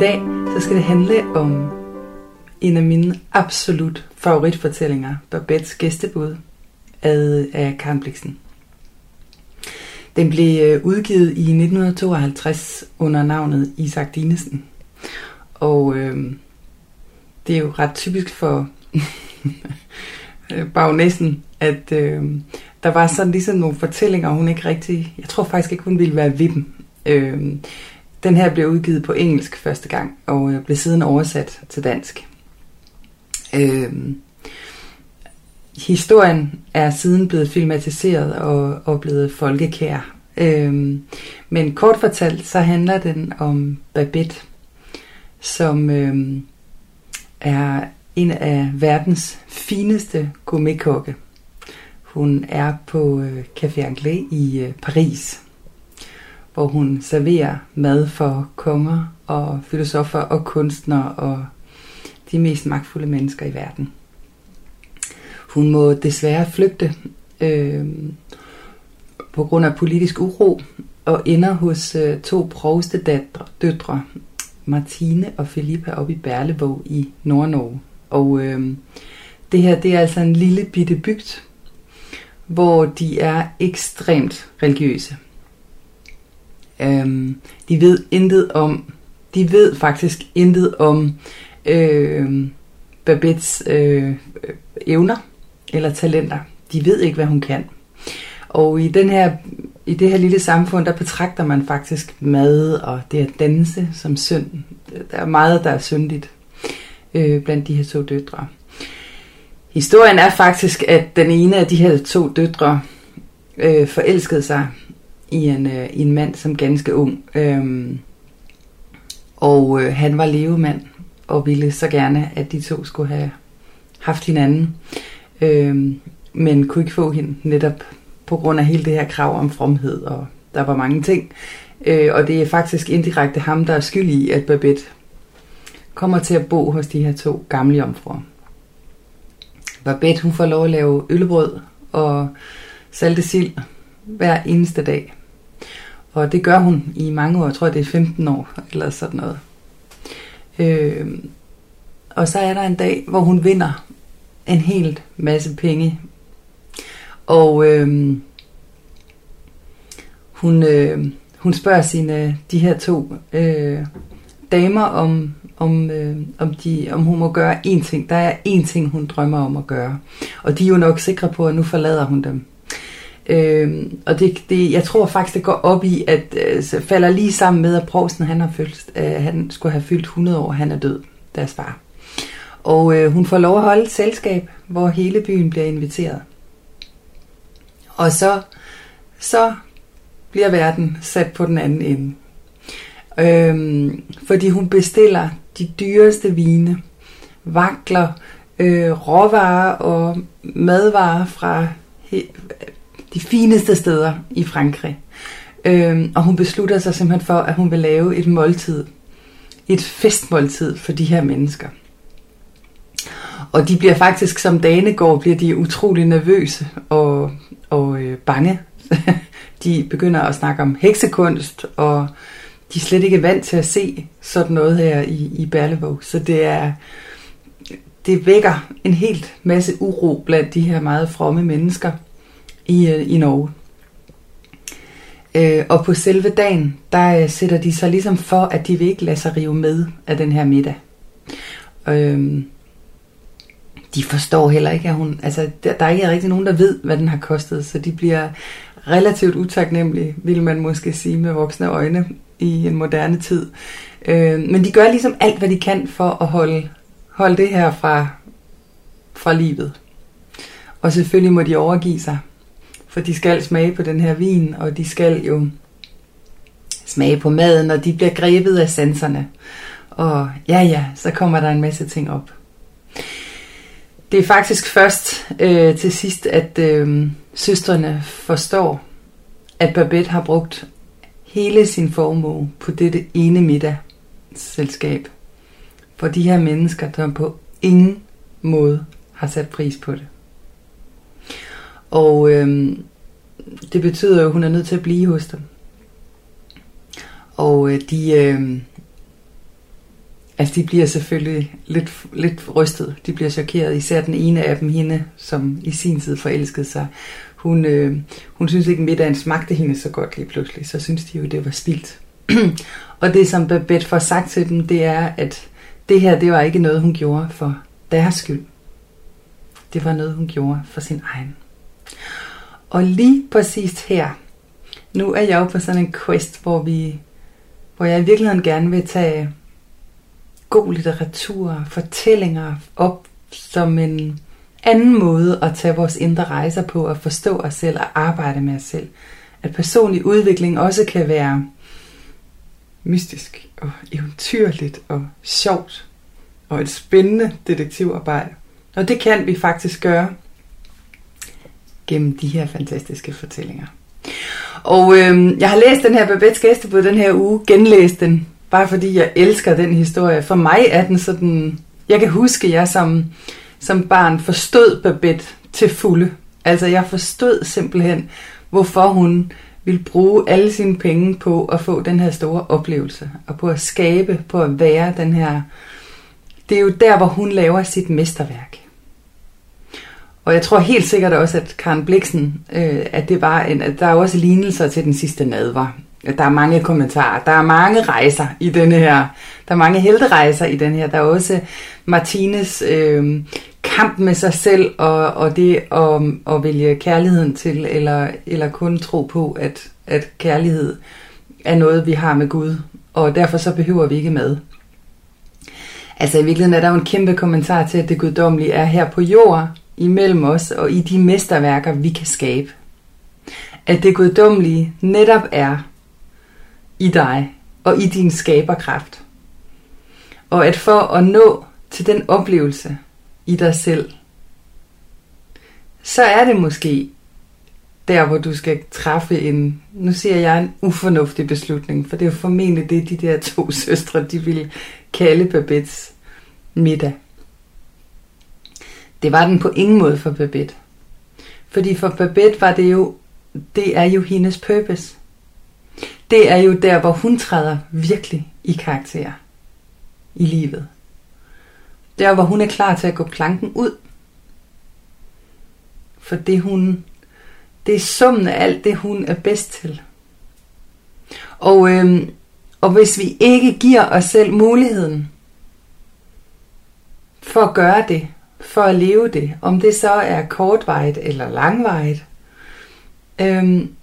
Dag så skal det handle om en af mine absolut favoritfortællinger, Babettes gæstebud af Karen Bliksen. Den blev øh, udgivet i 1952 under navnet Isak Dinesen. Og øh, det er jo ret typisk for bagnæssen, at øh, der var sådan ligesom nogle fortællinger, hun ikke rigtig... Jeg tror faktisk ikke, hun ville være ved dem. Øh, den her blev udgivet på engelsk første gang, og øh, blev siden oversat til dansk. Øh, historien er siden blevet filmatiseret og, og blevet folkekær. Øh, men kort fortalt, så handler den om Babette, som øh, er en af verdens fineste gourmetkokke. Hun er på øh, Café Anglais i øh, Paris, hvor hun serverer mad for konger og filosofer og kunstnere og de mest magtfulde mennesker i verden. Hun må desværre flygte øh, på grund af politisk uro og ender hos øh, to provstedøtre, døtre, Martine og Filippa oppe i Berlevåg i Nordnorge. Og øh, det her det er altså en lille bitte bygd, hvor de er ekstremt religiøse. Øh, de ved intet om, de ved faktisk intet om øhm, øh, Babettes øh, evner eller talenter. De ved ikke, hvad hun kan. Og i, den her, i det her lille samfund, der betragter man faktisk mad og det at danse som synd. Der er meget, der er syndigt øh, blandt de her to døtre. Historien er faktisk, at den ene af de her to døtre øh, forelskede sig i en, øh, i en mand som ganske ung. Øhm, og øh, han var levemand og ville så gerne, at de to skulle have haft hinanden Øhm, men kunne ikke få hende netop på grund af hele det her krav om fromhed, og der var mange ting. Øh, og det er faktisk indirekte ham, der er skyld i, at Babette kommer til at bo hos de her to gamle jomfruer. Babette hun får lov at lave øllebrød og salte sild hver eneste dag. Og det gør hun i mange år, jeg tror det er 15 år eller sådan noget. Øh, og så er der en dag, hvor hun vinder en helt masse penge. Og øh, hun, øh, hun spørger sine, de her to øh, damer, om, om, øh, om, de, om hun må gøre én ting. Der er én ting, hun drømmer om at gøre. Og de er jo nok sikre på, at nu forlader hun dem. Øh, og det, det, jeg tror faktisk, det går op i, at øh, falder lige sammen med, at Provsten han, har fyldt, øh, han skulle have fyldt 100 år, han er død, deres far. Og øh, hun får lov at holde et selskab, hvor hele byen bliver inviteret. Og så, så bliver verden sat på den anden ende. Øhm, fordi hun bestiller de dyreste vine, vakler, øh, råvarer og madvarer fra he- de fineste steder i Frankrig. Øhm, og hun beslutter sig simpelthen for, at hun vil lave et måltid, et festmåltid for de her mennesker. Og de bliver faktisk, som dagene går, bliver de utrolig nervøse og, og øh, bange. de begynder at snakke om heksekunst, og de er slet ikke vant til at se sådan noget her i, i Berlevåg. Så det er det vækker en helt masse uro blandt de her meget fromme mennesker i, øh, i Norge. Øh, og på selve dagen, der øh, sætter de sig ligesom for, at de vil ikke lade sig rive med af den her middag. Øh, de forstår heller ikke, at hun... Altså, der, der er ikke rigtig nogen, der ved, hvad den har kostet, så de bliver relativt utaknemmelige, vil man måske sige med voksne øjne i en moderne tid. Øh, men de gør ligesom alt, hvad de kan for at holde, holde det her fra, fra livet. Og selvfølgelig må de overgive sig, for de skal smage på den her vin, og de skal jo smage på maden, og de bliver grebet af sanserne. Og ja, ja, så kommer der en masse ting op. Det er faktisk først øh, til sidst, at øh, søstrene forstår, at Babette har brugt hele sin formue på dette ene middagsselskab. For de her mennesker, der på ingen måde har sat pris på det. Og øhm, det betyder jo, at hun er nødt til at blive hos dem. Og øh, de, øh, altså de bliver selvfølgelig lidt, lidt rystet. De bliver chokeret. Især den ene af dem, hende, som i sin tid forelskede sig. Hun, øh, hun synes ikke, middagen smagte hende så godt lige pludselig. Så synes de jo, det var spildt. og det, som Babette får sagt til dem, det er, at det her, det var ikke noget, hun gjorde for deres skyld. Det var noget, hun gjorde for sin egen. Og lige præcis her, nu er jeg jo på sådan en quest, hvor vi, hvor jeg i virkeligheden gerne vil tage god litteratur, fortællinger op som en anden måde at tage vores indre rejser på, at forstå os selv og arbejde med os selv. At personlig udvikling også kan være mystisk og eventyrligt og sjovt og et spændende detektivarbejde. Og det kan vi faktisk gøre gennem de her fantastiske fortællinger. Og øh, jeg har læst den her Babettes gæstebud den her uge, genlæst den, bare fordi jeg elsker den historie. For mig er den sådan, jeg kan huske, at jeg som, som barn forstod Babette til fulde. Altså jeg forstod simpelthen, hvorfor hun ville bruge alle sine penge på at få den her store oplevelse, og på at skabe, på at være den her. Det er jo der, hvor hun laver sit mesterværk. Og jeg tror helt sikkert også, at Karen Bliksen, øh, at det var en, at der er også lignelser til den sidste nadver. Der er mange kommentarer, der er mange rejser i denne her, der er mange helterejser i den her. Der er også Martines øh, kamp med sig selv, og, og det at, at vælge kærligheden til, eller, eller kun tro på, at, at kærlighed er noget, vi har med Gud, og derfor så behøver vi ikke mad. Altså i virkeligheden er der jo en kæmpe kommentar til, at det guddommelige er her på jord, imellem os og i de mesterværker, vi kan skabe. At det guddommelige netop er i dig og i din skaberkraft. Og at for at nå til den oplevelse i dig selv, så er det måske der, hvor du skal træffe en, nu siger jeg en ufornuftig beslutning, for det er jo formentlig det, de der to søstre, de vil kalde Babettes middag. Det var den på ingen måde for Babette. Fordi for Babette var det jo, det er jo hendes purpose. Det er jo der, hvor hun træder virkelig i karakter i livet. Der, hvor hun er klar til at gå planken ud. For det hun, det er summen af alt det, hun er bedst til. Og, øhm, og hvis vi ikke giver os selv muligheden for at gøre det, for at leve det. Om det så er kortvejet eller langvejet, Øhm,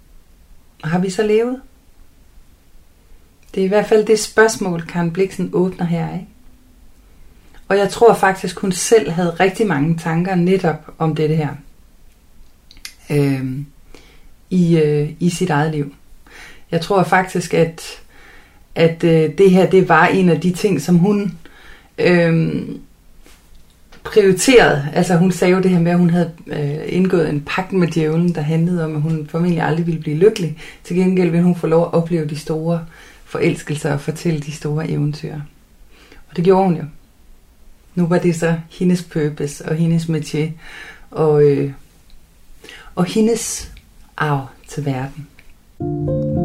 har vi så levet? Det er i hvert fald det spørgsmål, Karen Bliksen åbner her. Ikke? Og jeg tror faktisk, hun selv havde rigtig mange tanker netop om dette her. Øhm, i, øh, I sit eget liv. Jeg tror faktisk, at, at øh, det her det var en af de ting, som hun øh, prioriteret. Altså hun sagde jo det her med, at hun havde øh, indgået en pagt med djævlen, der handlede om, at hun formentlig aldrig ville blive lykkelig. Til gengæld ville hun få lov at opleve de store forelskelser og fortælle de store eventyr. Og det gjorde hun jo. Nu var det så hendes purpose og hendes métier og, øh, og hendes arv til verden. thank you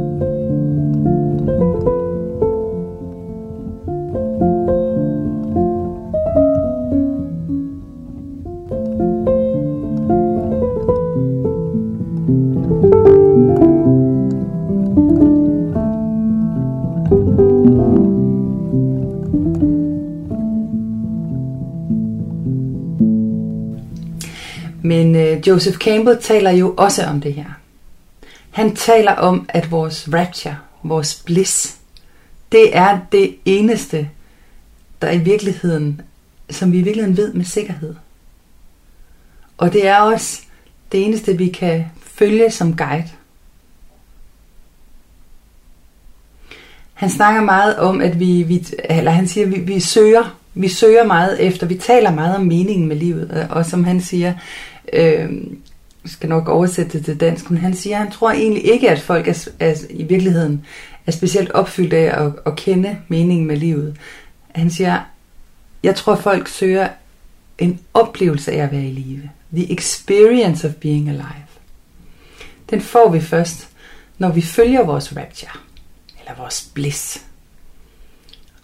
Joseph Campbell taler jo også om det her. Han taler om, at vores rapture, vores bliss, det er det eneste, der i virkeligheden, som vi i virkeligheden ved med sikkerhed. Og det er også det eneste vi kan følge som guide. Han snakker meget om, at vi, vi eller han siger, vi, vi søger, vi søger meget efter, vi taler meget om meningen med livet, og som han siger, øh, skal nok oversætte det til dansk, men han siger, at han tror egentlig ikke, at folk er, er i virkeligheden er specielt opfyldt af at, at kende meningen med livet. Han siger, jeg tror, folk søger en oplevelse af at være i live. The experience of being alive. Den får vi først, når vi følger vores rapture, eller vores bliss.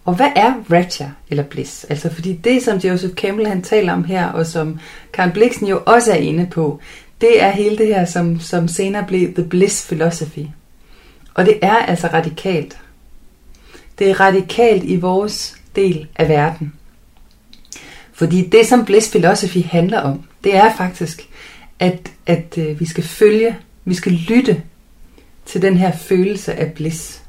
Og hvad er rapture eller bliss? Altså fordi det, som Joseph Campbell han taler om her, og som Karl Blixen jo også er inde på, det er hele det her, som, som senere blev The Bliss Philosophy. Og det er altså radikalt. Det er radikalt i vores del af verden. Fordi det, som Bliss Philosophy handler om, det er faktisk, at, at øh, vi skal følge, vi skal lytte til den her følelse af bliss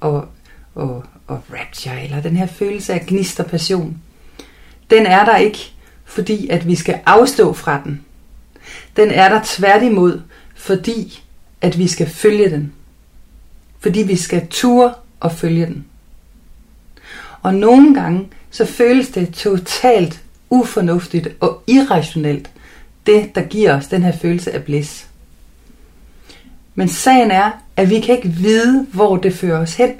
og, og, og rapture, eller den her følelse af gnist og passion. Den er der ikke, fordi at vi skal afstå fra den. Den er der tværtimod, fordi at vi skal følge den. Fordi vi skal ture og følge den. Og nogle gange, så føles det totalt ufornuftigt og irrationelt, det der giver os den her følelse af bliss. Men sagen er, at vi kan ikke vide, hvor det fører os hen.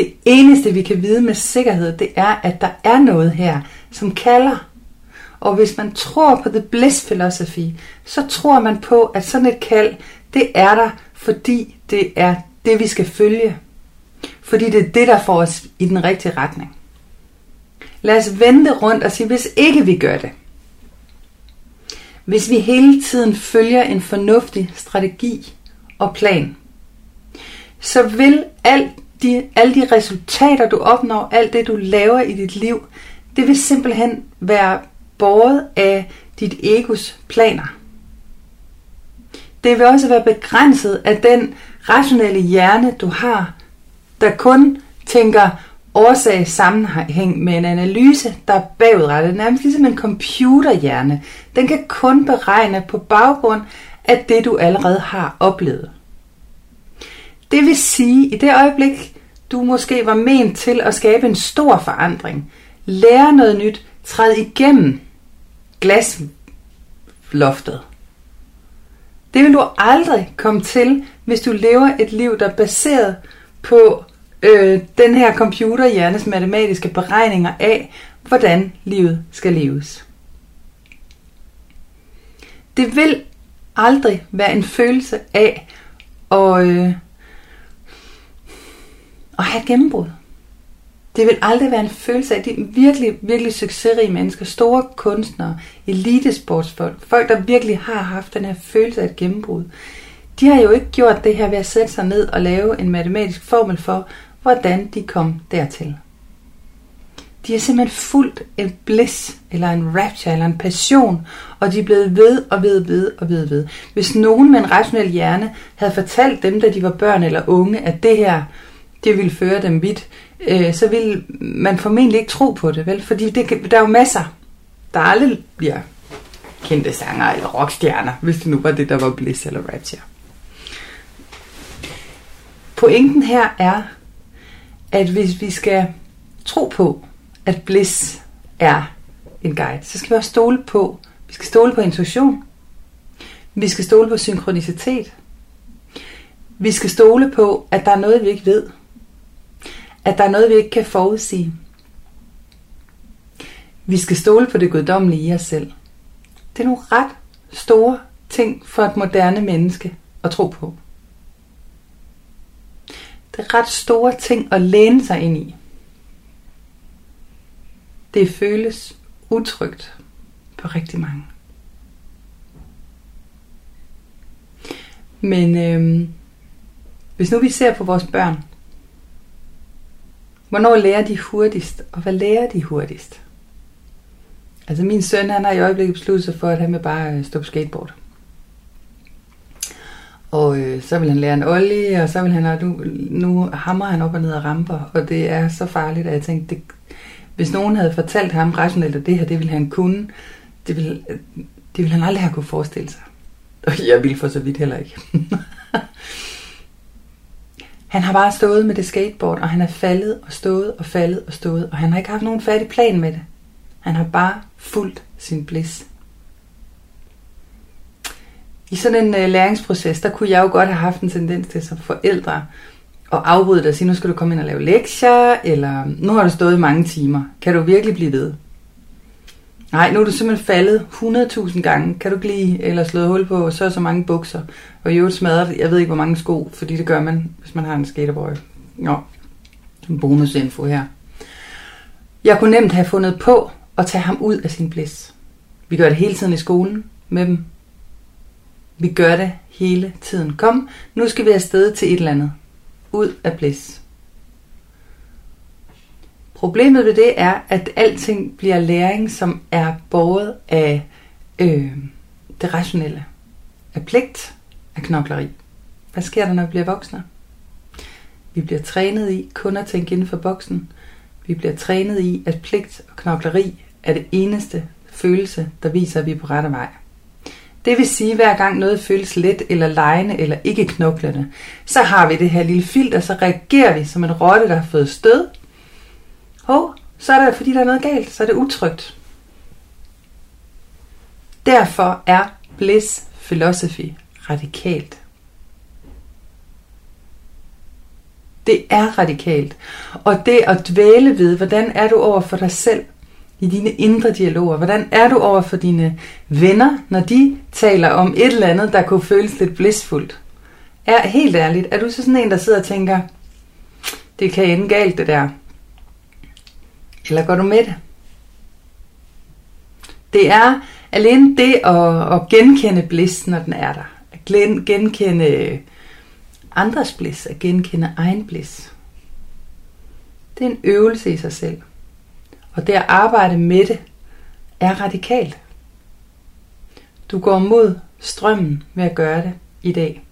Det eneste, vi kan vide med sikkerhed, det er, at der er noget her, som kalder. Og hvis man tror på the bliss philosophy, så tror man på, at sådan et kald, det er der, fordi det er det, vi skal følge. Fordi det er det, der får os i den rigtige retning. Lad os vente rundt og sige, hvis ikke vi gør det. Hvis vi hele tiden følger en fornuftig strategi og plan, så vil alt de, alle de resultater, du opnår, alt det, du laver i dit liv, det vil simpelthen være båret af dit egos planer. Det vil også være begrænset af den rationelle hjerne, du har, der kun tænker årsag sammenhæng med en analyse, der er bagudrettet, nærmest ligesom en computerhjerne. Den kan kun beregne på baggrund af det, du allerede har oplevet. Det vil sige, i det øjeblik, du måske var ment til at skabe en stor forandring, lære noget nyt, træde igennem glasloftet. Det vil du aldrig komme til, hvis du lever et liv, der er baseret på øh, den her computerhjernes matematiske beregninger af, hvordan livet skal leves. Det vil aldrig være en følelse af at, øh, at have gennembrud. Det vil aldrig være en følelse af, de virkelig, virkelig succesrige mennesker, store kunstnere, elitesportsfolk, folk, der virkelig har haft den her følelse af et gennembrud. De har jo ikke gjort det her ved at sætte sig ned og lave en matematisk formel for, hvordan de kom dertil. De har simpelthen fuldt en bliss, eller en rapture, eller en passion, og de er blevet ved og ved, og ved og ved, ved. Hvis nogen med en rationel hjerne havde fortalt dem, da de var børn eller unge, at det her, det ville føre dem vidt, øh, så ville man formentlig ikke tro på det, vel? Fordi det, der er jo masser, der aldrig bliver kendte sanger eller rockstjerner, hvis det nu var det, der var bliss eller rapture. Pointen her er, at hvis vi skal tro på, at bliss er en guide, så skal vi også stole på, vi skal stole på intuition. Vi skal stole på synkronicitet. Vi skal stole på, at der er noget, vi ikke ved. At der er noget, vi ikke kan forudsige. Vi skal stole på det guddommelige i os selv. Det er nogle ret store ting for et moderne menneske at tro på. Det er ret store ting at læne sig ind i. Det føles utrygt på rigtig mange. Men øh, hvis nu vi ser på vores børn, hvornår lærer de hurtigst, og hvad lærer de hurtigst? Altså min søn, han har i øjeblikket besluttet sig for, at han vil bare øh, stå på skateboard. Og øh, så vil han lære en olie, og så vil han, nu, nu hammer han op og ned af ramper, og det er så farligt, at jeg tænkte, det, hvis nogen havde fortalt ham rationelt, at det her, det ville han kunne, det det ville, det ville han aldrig have kunne forestille sig. Og jeg ville for så vidt heller ikke. han har bare stået med det skateboard, og han er faldet og stået og faldet og stået, og han har ikke haft nogen færdig plan med det. Han har bare fulgt sin bliss. I sådan en uh, læringsproces, der kunne jeg jo godt have haft en tendens til som forældre at afbryde dig og sige, nu skal du komme ind og lave lektier, eller nu har du stået i mange timer. Kan du virkelig blive ved? Nej, nu er du simpelthen faldet 100.000 gange. Kan du ikke lige, eller slået hul på så så mange bukser, og i øvrigt smadret, jeg ved ikke hvor mange sko, fordi det gør man, hvis man har en skaterboy. Nå, en bonusinfo her. Jeg kunne nemt have fundet på at tage ham ud af sin blæs. Vi gør det hele tiden i skolen med dem. Vi gør det hele tiden. Kom, nu skal vi afsted til et eller andet. Ud af blæs. Problemet ved det er, at alting bliver læring, som er båret af øh, det rationelle. Af pligt, af knokleri. Hvad sker der, når vi bliver voksne? Vi bliver trænet i kun at tænke inden for boksen. Vi bliver trænet i, at pligt og knokleri er det eneste følelse, der viser, at vi er på rette vej. Det vil sige, at hver gang noget føles let eller lejende eller ikke knoklende, så har vi det her lille filter, så reagerer vi som en rotte, der har fået stød. Hov, så er det fordi, der er noget galt, så er det utrygt. Derfor er bliss philosophy radikalt. Det er radikalt. Og det at dvæle ved, hvordan er du over for dig selv i dine indre dialoger? Hvordan er du over for dine venner, når de taler om et eller andet, der kunne føles lidt blissfuldt? Er helt ærligt, er du så sådan en, der sidder og tænker, det kan ende galt det der? Eller går du med det? Det er alene det at, at genkende bliss, når den er der. At genkende andres bliss, at genkende egen bliss. Det er en øvelse i sig selv. Og det at arbejde med det er radikalt. Du går mod strømmen ved at gøre det i dag.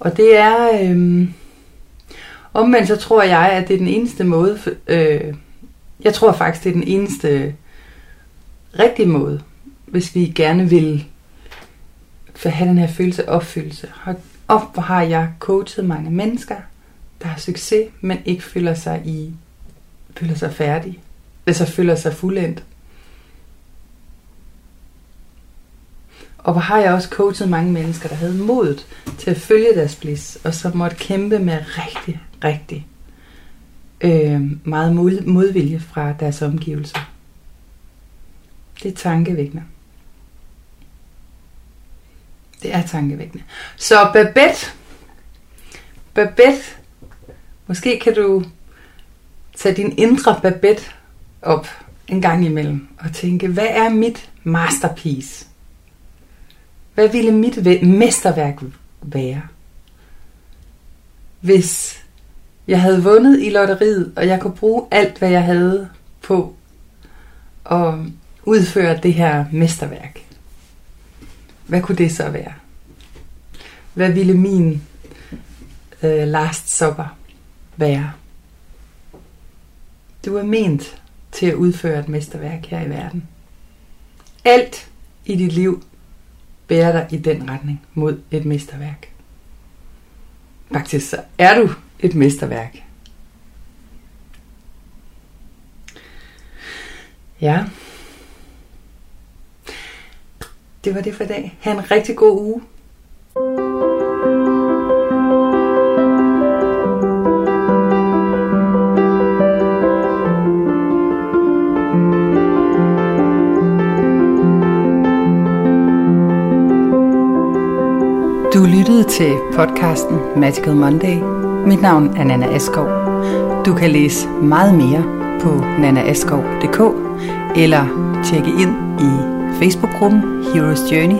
Og det er... Øh, omvendt så tror jeg, at det er den eneste måde... Øh, jeg tror faktisk, det er den eneste rigtige måde, hvis vi gerne vil have den her følelse af opfyldelse. Og hvor har jeg coachet mange mennesker, der har succes, men ikke føler sig i føler sig færdig. Altså føler sig fuldendt. Og hvor har jeg også coachet mange mennesker, der havde modet til at følge deres bliss, og som måtte kæmpe med rigtig, rigtig øh, meget mod, modvilje fra deres omgivelser. Det er tankevækkende. Det er tankevækkende. Så Babette, Babette Måske kan du tage din indre babette op en gang imellem og tænke, hvad er mit masterpiece? Hvad ville mit mesterværk være? Hvis jeg havde vundet i lotteriet, og jeg kunne bruge alt, hvad jeg havde på at udføre det her mesterværk. Hvad kunne det så være? Hvad ville min øh, last supper være. Du er ment til at udføre et mesterværk her i verden. Alt i dit liv bærer dig i den retning mod et mesterværk. Faktisk så er du et mesterværk. Ja. Det var det for i dag. Ha' en rigtig god uge. Du lyttede til podcasten Magical Monday. Mit navn er Nana Askov. Du kan læse meget mere på nanaaskov.dk eller tjekke ind i Facebook-gruppen Heroes Journey.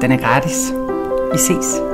Den er gratis. Vi ses.